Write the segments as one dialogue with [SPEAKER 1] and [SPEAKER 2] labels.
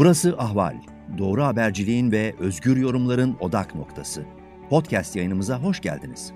[SPEAKER 1] Burası Ahval. Doğru haberciliğin ve özgür yorumların odak noktası. Podcast yayınımıza hoş geldiniz.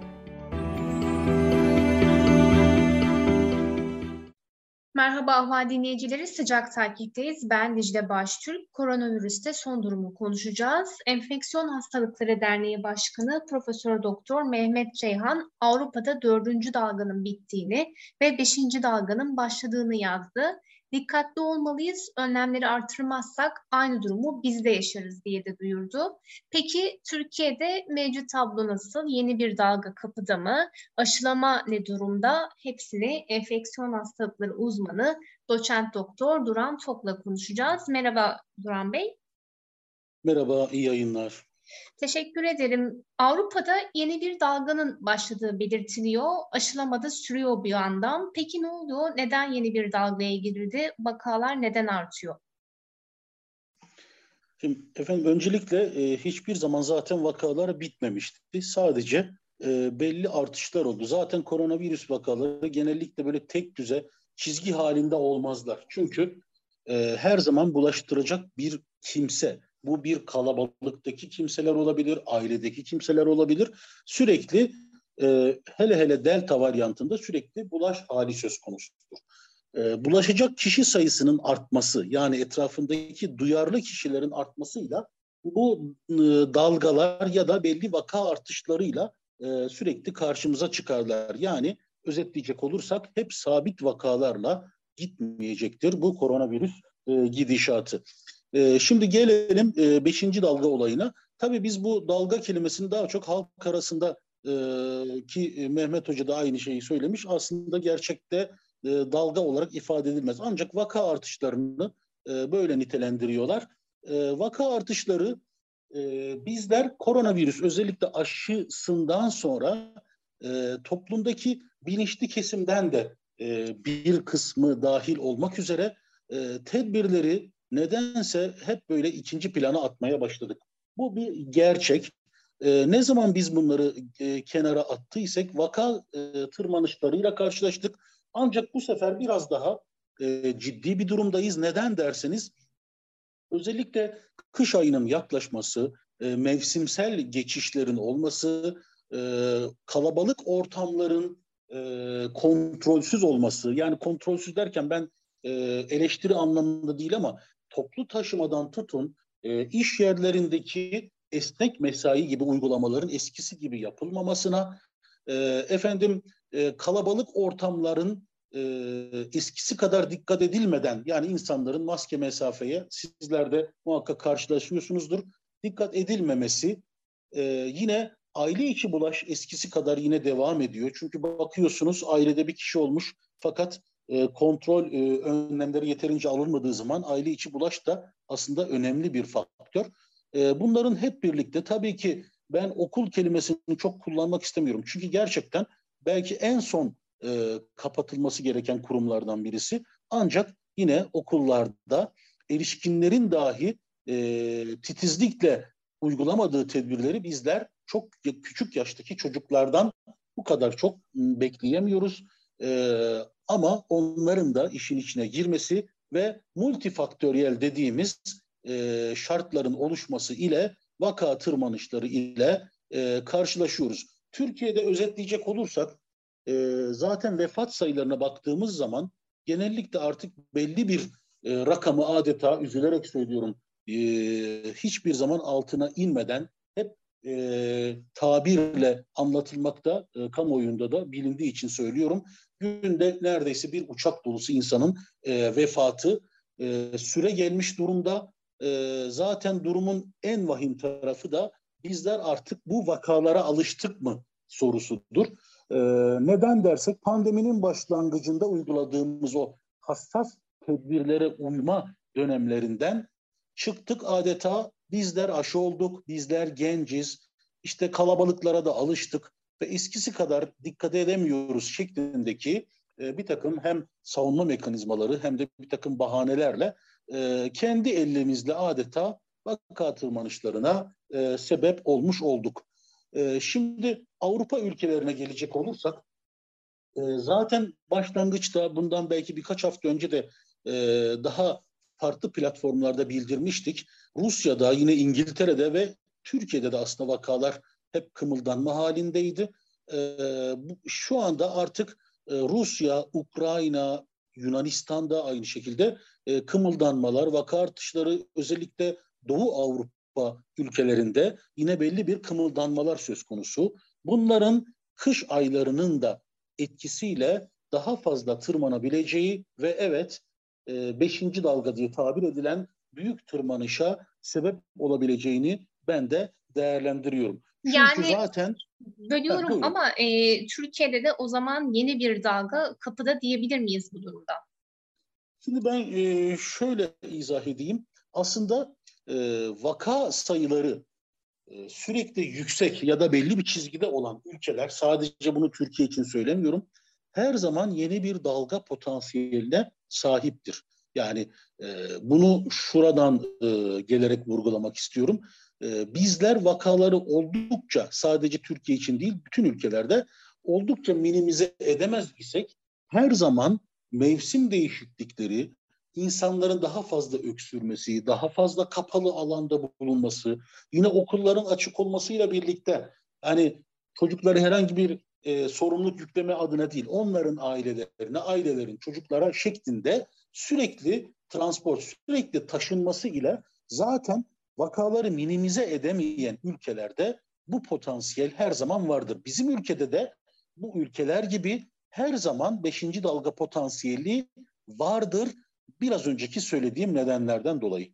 [SPEAKER 2] Merhaba Ahval dinleyicileri, sıcak takipteyiz. Ben Dicle Baştürk. Koronavirüste son durumu konuşacağız. Enfeksiyon Hastalıkları Derneği Başkanı Profesör Doktor Mehmet Ceyhan, Avrupa'da dördüncü dalganın bittiğini ve beşinci dalganın başladığını yazdı. Dikkatli olmalıyız, önlemleri artırmazsak aynı durumu biz de yaşarız diye de duyurdu. Peki Türkiye'de mevcut tablo nasıl? Yeni bir dalga kapıda mı? Aşılama ne durumda? Hepsini enfeksiyon hastalıkları uzmanı doçent doktor Duran Tok'la konuşacağız. Merhaba Duran Bey.
[SPEAKER 3] Merhaba, iyi yayınlar.
[SPEAKER 2] Teşekkür ederim. Avrupa'da yeni bir dalganın başladığı belirtiliyor. Aşılamada sürüyor bir yandan. Peki ne oldu? Neden yeni bir dalgaya girildi? Vakalar neden artıyor?
[SPEAKER 3] Şimdi efendim öncelikle e, hiçbir zaman zaten vakalar bitmemişti. Sadece e, belli artışlar oldu. Zaten koronavirüs vakaları genellikle böyle tek düze çizgi halinde olmazlar. Çünkü e, her zaman bulaştıracak bir kimse bu bir kalabalıktaki kimseler olabilir, ailedeki kimseler olabilir. Sürekli e, hele hele delta varyantında sürekli bulaş hali söz konusudur. E, bulaşacak kişi sayısının artması yani etrafındaki duyarlı kişilerin artmasıyla bu e, dalgalar ya da belli vaka artışlarıyla e, sürekli karşımıza çıkarlar. Yani özetleyecek olursak hep sabit vakalarla gitmeyecektir bu koronavirüs e, gidişatı. E, şimdi gelelim e, beşinci dalga olayına. Tabii biz bu dalga kelimesini daha çok halk arasında e, ki Mehmet Hoca da aynı şeyi söylemiş. Aslında gerçekte e, dalga olarak ifade edilmez. Ancak vaka artışlarını e, böyle nitelendiriyorlar. E, vaka artışları e, bizler koronavirüs özellikle aşısından sonra e, toplumdaki bilinçli kesimden de e, bir kısmı dahil olmak üzere e, tedbirleri nedense hep böyle ikinci plana atmaya başladık. Bu bir gerçek. E, ne zaman biz bunları e, kenara attıysak vaka e, tırmanışlarıyla karşılaştık. Ancak bu sefer biraz daha e, ciddi bir durumdayız. Neden derseniz özellikle kış ayının yaklaşması, e, mevsimsel geçişlerin olması, e, kalabalık ortamların e, kontrolsüz olması. Yani kontrolsüz derken ben e, eleştiri anlamında değil ama toplu taşımadan tutun e, iş yerlerindeki esnek mesai gibi uygulamaların eskisi gibi yapılmamasına, e, efendim e, kalabalık ortamların e, eskisi kadar dikkat edilmeden yani insanların maske mesafeye sizler de muhakkak karşılaşıyorsunuzdur dikkat edilmemesi e, yine aile içi bulaş eskisi kadar yine devam ediyor. Çünkü bakıyorsunuz ailede bir kişi olmuş fakat e, kontrol e, önlemleri yeterince alınmadığı zaman aile içi bulaş da aslında önemli bir faktör. E, bunların hep birlikte tabii ki ben okul kelimesini çok kullanmak istemiyorum. Çünkü gerçekten belki en son kapatılması gereken kurumlardan birisi. Ancak yine okullarda erişkinlerin dahi titizlikle uygulamadığı tedbirleri bizler çok küçük yaştaki çocuklardan bu kadar çok bekleyemiyoruz. E, ama onların da işin içine girmesi ve multifaktöriyel dediğimiz e, şartların oluşması ile vaka tırmanışları ile e, karşılaşıyoruz. Türkiye'de özetleyecek olursak e, zaten vefat sayılarına baktığımız zaman genellikle artık belli bir e, rakamı adeta üzülerek söylüyorum e, hiçbir zaman altına inmeden hep e, tabirle anlatılmakta e, kamuoyunda da bilindiği için söylüyorum günde neredeyse bir uçak dolusu insanın e, vefatı e, süre gelmiş durumda. E, zaten durumun en vahim tarafı da bizler artık bu vakalara alıştık mı sorusudur. E, neden dersek pandeminin başlangıcında uyguladığımız o hassas tedbirlere uyma dönemlerinden çıktık adeta bizler aşı olduk, bizler genciz, işte kalabalıklara da alıştık ve eskisi kadar dikkat edemiyoruz şeklindeki e, bir takım hem savunma mekanizmaları hem de bir takım bahanelerle e, kendi elimizle adeta vaka tırmanışlarına e, sebep olmuş olduk. E, şimdi Avrupa ülkelerine gelecek olursak e, zaten başlangıçta bundan belki birkaç hafta önce de e, daha farklı platformlarda bildirmiştik. Rusya'da yine İngiltere'de ve Türkiye'de de aslında vakalar hep kımıldanma halindeydi. E, bu, şu anda artık e, Rusya, Ukrayna, Yunanistan'da aynı şekilde e, kımıldanmalar, vaka artışları özellikle Doğu Avrupa ülkelerinde yine belli bir kımıldanmalar söz konusu. Bunların kış aylarının da etkisiyle daha fazla tırmanabileceği ve evet e, beşinci dalga diye tabir edilen büyük tırmanışa sebep olabileceğini ben de değerlendiriyorum.
[SPEAKER 2] Çünkü yani zaten bölüyorum ha, ama e, Türkiye'de de o zaman yeni bir dalga kapıda diyebilir miyiz bu durumda?
[SPEAKER 3] Şimdi ben e, şöyle izah edeyim. Aslında e, vaka sayıları e, sürekli yüksek ya da belli bir çizgide olan ülkeler, sadece bunu Türkiye için söylemiyorum, her zaman yeni bir dalga potansiyeline sahiptir. Yani e, bunu şuradan e, gelerek vurgulamak istiyorum. E, bizler vakaları oldukça sadece Türkiye için değil bütün ülkelerde oldukça minimize edemez isek her zaman mevsim değişiklikleri, insanların daha fazla öksürmesi, daha fazla kapalı alanda bulunması, yine okulların açık olmasıyla birlikte hani çocukları herhangi bir e, sorumluluk yükleme adına değil, onların ailelerine, ailelerin çocuklara şeklinde sürekli transport, sürekli taşınması ile zaten vakaları minimize edemeyen ülkelerde bu potansiyel her zaman vardır. Bizim ülkede de bu ülkeler gibi her zaman beşinci dalga potansiyeli vardır. Biraz önceki söylediğim nedenlerden dolayı.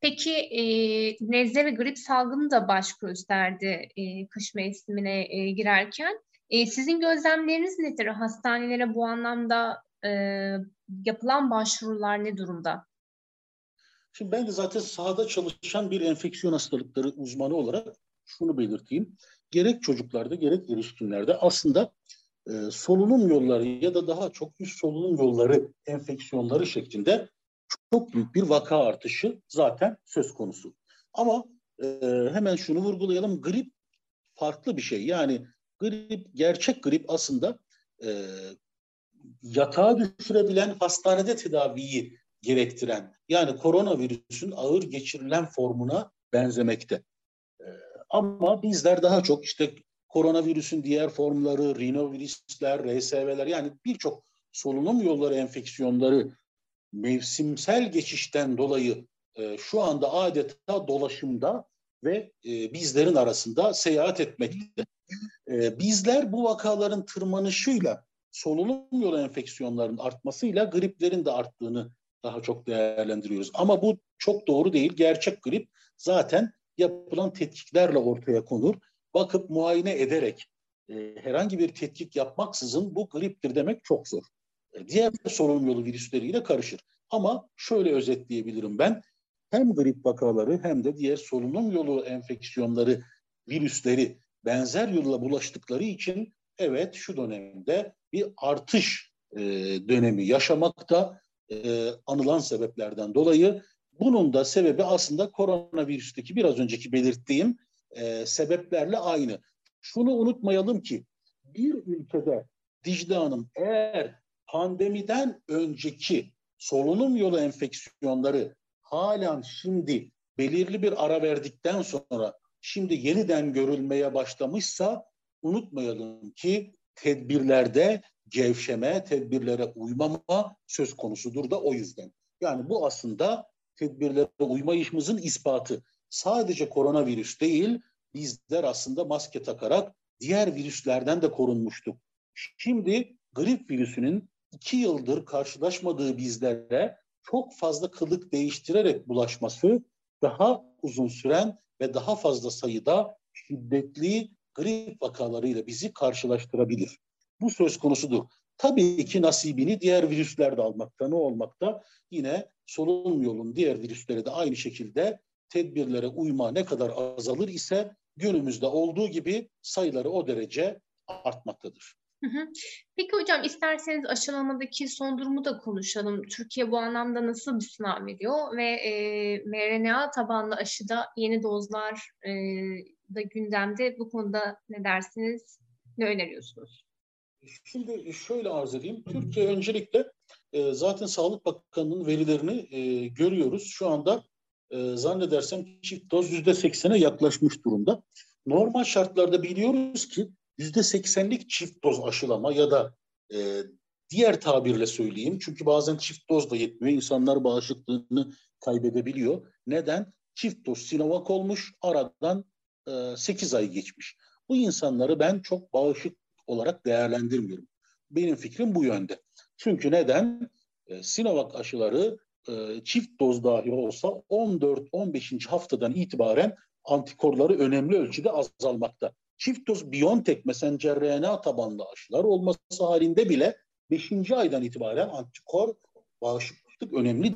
[SPEAKER 2] Peki e, nezle ve grip salgını da baş gösterdi e, kış mevsimine e, girerken. E, sizin gözlemleriniz nedir? Hastanelere bu anlamda e, yapılan başvurular ne durumda?
[SPEAKER 3] Şimdi ben de zaten sahada çalışan bir enfeksiyon hastalıkları uzmanı olarak şunu belirteyim. Gerek çocuklarda gerek erişkinlerde aslında e, solunum yolları ya da daha çok üst solunum yolları enfeksiyonları şeklinde çok büyük bir vaka artışı zaten söz konusu. Ama e, hemen şunu vurgulayalım. Grip farklı bir şey. Yani grip, gerçek grip aslında e, yatağa düşürebilen hastanede tedaviyi gerektiren yani koronavirüsün ağır geçirilen formuna benzemekte. Ee, ama bizler daha çok işte koronavirüsün diğer formları, rinovirüsler, RSV'ler yani birçok solunum yolları enfeksiyonları mevsimsel geçişten dolayı e, şu anda adeta dolaşımda ve e, bizlerin arasında seyahat etmekte. E, bizler bu vakaların tırmanışıyla solunum yolu enfeksiyonlarının artmasıyla griplerin de arttığını daha çok değerlendiriyoruz. Ama bu çok doğru değil. Gerçek grip zaten yapılan tetkiklerle ortaya konur. Bakıp muayene ederek e, herhangi bir tetkik yapmaksızın bu griptir demek çok zor. E, diğer solunum yolu virüsleriyle karışır. Ama şöyle özetleyebilirim ben. Hem grip vakaları hem de diğer solunum yolu enfeksiyonları, virüsleri benzer yolla bulaştıkları için evet şu dönemde bir artış e, dönemi yaşamakta e, anılan sebeplerden dolayı. Bunun da sebebi aslında koronavirüsteki biraz önceki belirttiğim e, sebeplerle aynı. Şunu unutmayalım ki bir ülkede Dicle Hanım eğer pandemiden önceki solunum yolu enfeksiyonları halen şimdi belirli bir ara verdikten sonra şimdi yeniden görülmeye başlamışsa unutmayalım ki tedbirlerde gevşeme, tedbirlere uymama söz konusudur da o yüzden. Yani bu aslında tedbirlere uymayışımızın ispatı. Sadece koronavirüs değil, bizler aslında maske takarak diğer virüslerden de korunmuştuk. Şimdi grip virüsünün iki yıldır karşılaşmadığı bizlere çok fazla kılık değiştirerek bulaşması daha uzun süren ve daha fazla sayıda şiddetli grip vakalarıyla bizi karşılaştırabilir. Bu söz konusudur. Tabii ki nasibini diğer virüsler de almakta. Ne olmakta? Yine solunum yolun diğer virüsleri de aynı şekilde tedbirlere uyma ne kadar azalır ise günümüzde olduğu gibi sayıları o derece artmaktadır.
[SPEAKER 2] Peki hocam isterseniz aşılamadaki son durumu da konuşalım. Türkiye bu anlamda nasıl bir sınav veriyor ve e, mRNA tabanlı aşıda yeni dozlar e, da gündemde. Bu konuda ne dersiniz, ne öneriyorsunuz?
[SPEAKER 3] Şimdi şöyle arz edeyim. Türkiye öncelikle e, zaten Sağlık Bakanlığı'nın verilerini e, görüyoruz. Şu anda e, zannedersem çift doz yüzde seksene yaklaşmış durumda. Normal şartlarda biliyoruz ki yüzde seksenlik çift doz aşılama ya da e, diğer tabirle söyleyeyim. Çünkü bazen çift doz da yetmiyor. İnsanlar bağışıklığını kaybedebiliyor. Neden? Çift doz Sinovac olmuş, aradan 8 ay geçmiş. Bu insanları ben çok bağışık olarak değerlendirmiyorum. Benim fikrim bu yönde. Çünkü neden? E, Sinovac aşıları e, çift doz dahi olsa 14-15. haftadan itibaren antikorları önemli ölçüde azalmakta. Çift doz Biontech messenger RNA tabanlı aşılar olması halinde bile 5. aydan itibaren antikor bağışıklık önemli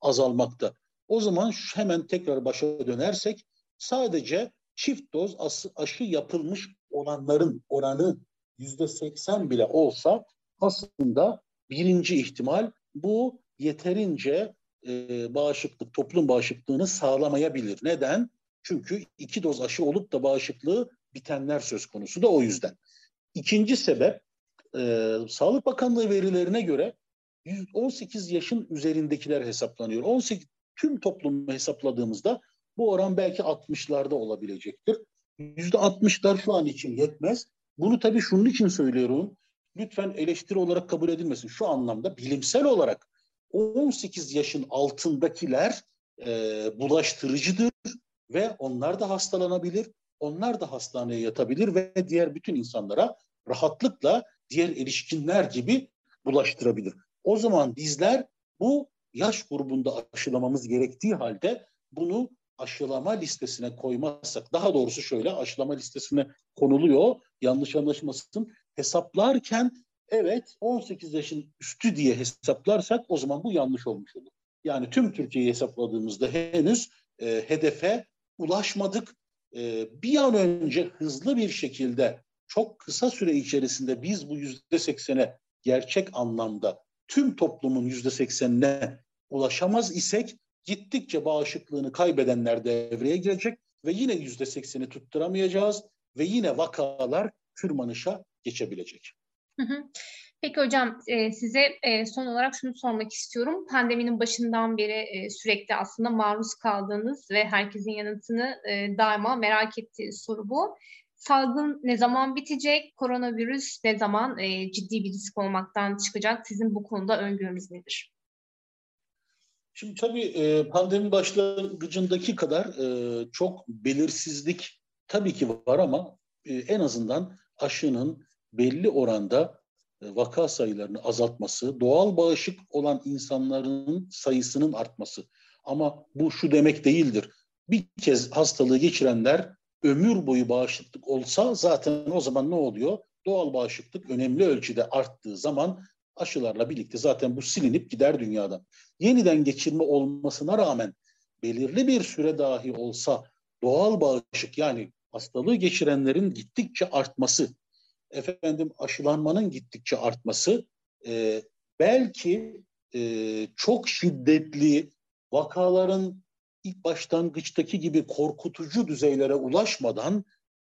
[SPEAKER 3] azalmakta. O zaman hemen tekrar başa dönersek sadece çift doz aşı yapılmış olanların oranı yüzde seksen bile olsa aslında birinci ihtimal bu yeterince e, bağışıklık, toplum bağışıklığını sağlamayabilir. Neden? Çünkü iki doz aşı olup da bağışıklığı bitenler söz konusu da o yüzden. İkinci sebep, e, Sağlık Bakanlığı verilerine göre 18 yaşın üzerindekiler hesaplanıyor. 18 tüm toplumu hesapladığımızda bu oran belki 60'larda olabilecektir. %60'lar şu an için yetmez. Bunu tabii şunun için söylüyorum. Lütfen eleştiri olarak kabul edilmesin. Şu anlamda bilimsel olarak 18 yaşın altındakiler e, bulaştırıcıdır ve onlar da hastalanabilir. Onlar da hastaneye yatabilir ve diğer bütün insanlara rahatlıkla diğer erişkinler gibi bulaştırabilir. O zaman bizler bu yaş grubunda aşılamamız gerektiği halde bunu aşılama listesine koymazsak, daha doğrusu şöyle aşılama listesine konuluyor, yanlış anlaşılmasın. Hesaplarken evet 18 yaşın üstü diye hesaplarsak o zaman bu yanlış olmuş olur. Yani tüm Türkiye'yi hesapladığımızda henüz e, hedefe ulaşmadık. E, bir an önce hızlı bir şekilde çok kısa süre içerisinde biz bu yüzde seksene gerçek anlamda tüm toplumun yüzde seksenine ulaşamaz isek gittikçe bağışıklığını kaybedenler devreye girecek ve yine yüzde sekseni tutturamayacağız ve yine vakalar tırmanışa geçebilecek.
[SPEAKER 2] Peki hocam e, size e, son olarak şunu sormak istiyorum. Pandeminin başından beri e, sürekli aslında maruz kaldığınız ve herkesin yanıtını daima merak ettiği soru bu. Salgın ne zaman bitecek? Koronavirüs ne zaman ciddi bir risk olmaktan çıkacak? Sizin bu konuda öngörünüz nedir?
[SPEAKER 3] Şimdi tabii e, pandemi başlangıcındaki kadar e, çok belirsizlik tabii ki var ama e, en azından aşının belli oranda vaka sayılarını azaltması, doğal bağışık olan insanların sayısının artması. Ama bu şu demek değildir. Bir kez hastalığı geçirenler ömür boyu bağışıklık olsa zaten o zaman ne oluyor? Doğal bağışıklık önemli ölçüde arttığı zaman aşılarla birlikte zaten bu silinip gider dünyadan. Yeniden geçirme olmasına rağmen belirli bir süre dahi olsa doğal bağışık yani hastalığı geçirenlerin gittikçe artması, efendim aşılanmanın gittikçe artması e, belki e, çok şiddetli vakaların ilk başlangıçtaki gibi korkutucu düzeylere ulaşmadan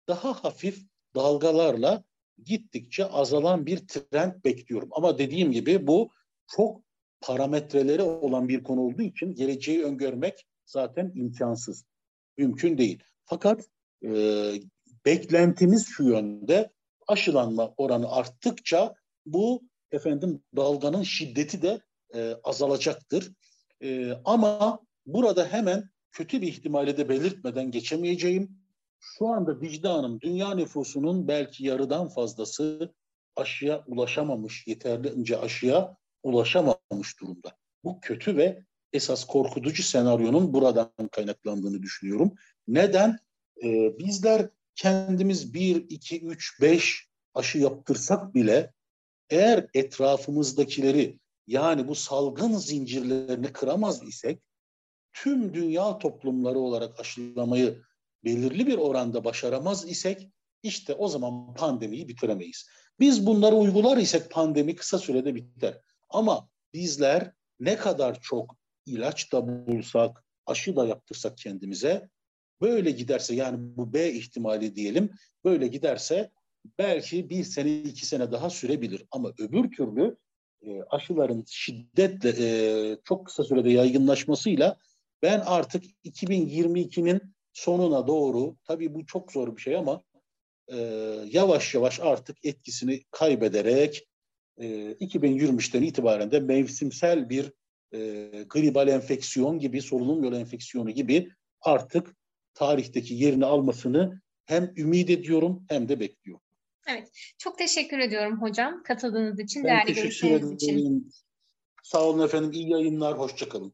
[SPEAKER 3] daha hafif dalgalarla gittikçe azalan bir trend bekliyorum. Ama dediğim gibi bu çok parametreleri olan bir konu olduğu için geleceği öngörmek zaten imkansız. Mümkün değil. Fakat e, beklentimiz şu yönde aşılanma oranı arttıkça bu efendim dalganın şiddeti de e, azalacaktır. E, ama burada hemen kötü bir ihtimali de belirtmeden geçemeyeceğim şu anda Dicle Hanım dünya nüfusunun belki yarıdan fazlası aşıya ulaşamamış, yeterli aşıya ulaşamamış durumda. Bu kötü ve esas korkutucu senaryonun buradan kaynaklandığını düşünüyorum. Neden? Ee, bizler kendimiz 1, 2, 3, 5 aşı yaptırsak bile eğer etrafımızdakileri yani bu salgın zincirlerini kıramaz isek tüm dünya toplumları olarak aşılamayı belirli bir oranda başaramaz isek işte o zaman pandemiyi bitiremeyiz. Biz bunları uygular isek pandemi kısa sürede biter. Ama bizler ne kadar çok ilaç da bulsak, aşı da yaptırsak kendimize böyle giderse yani bu B ihtimali diyelim böyle giderse belki bir sene iki sene daha sürebilir. Ama öbür türlü e, aşıların şiddetle e, çok kısa sürede yaygınlaşmasıyla ben artık 2022'nin sonuna doğru tabii bu çok zor bir şey ama e, yavaş yavaş artık etkisini kaybederek e, 2023'ten itibaren de mevsimsel bir e, gribal enfeksiyon gibi, solunum yolu enfeksiyonu gibi artık tarihteki yerini almasını hem ümit ediyorum hem de bekliyorum.
[SPEAKER 2] Evet, çok teşekkür ediyorum hocam katıldığınız için, ben değerli görüşleriniz için.
[SPEAKER 3] Sağ olun efendim, iyi yayınlar, hoşçakalın.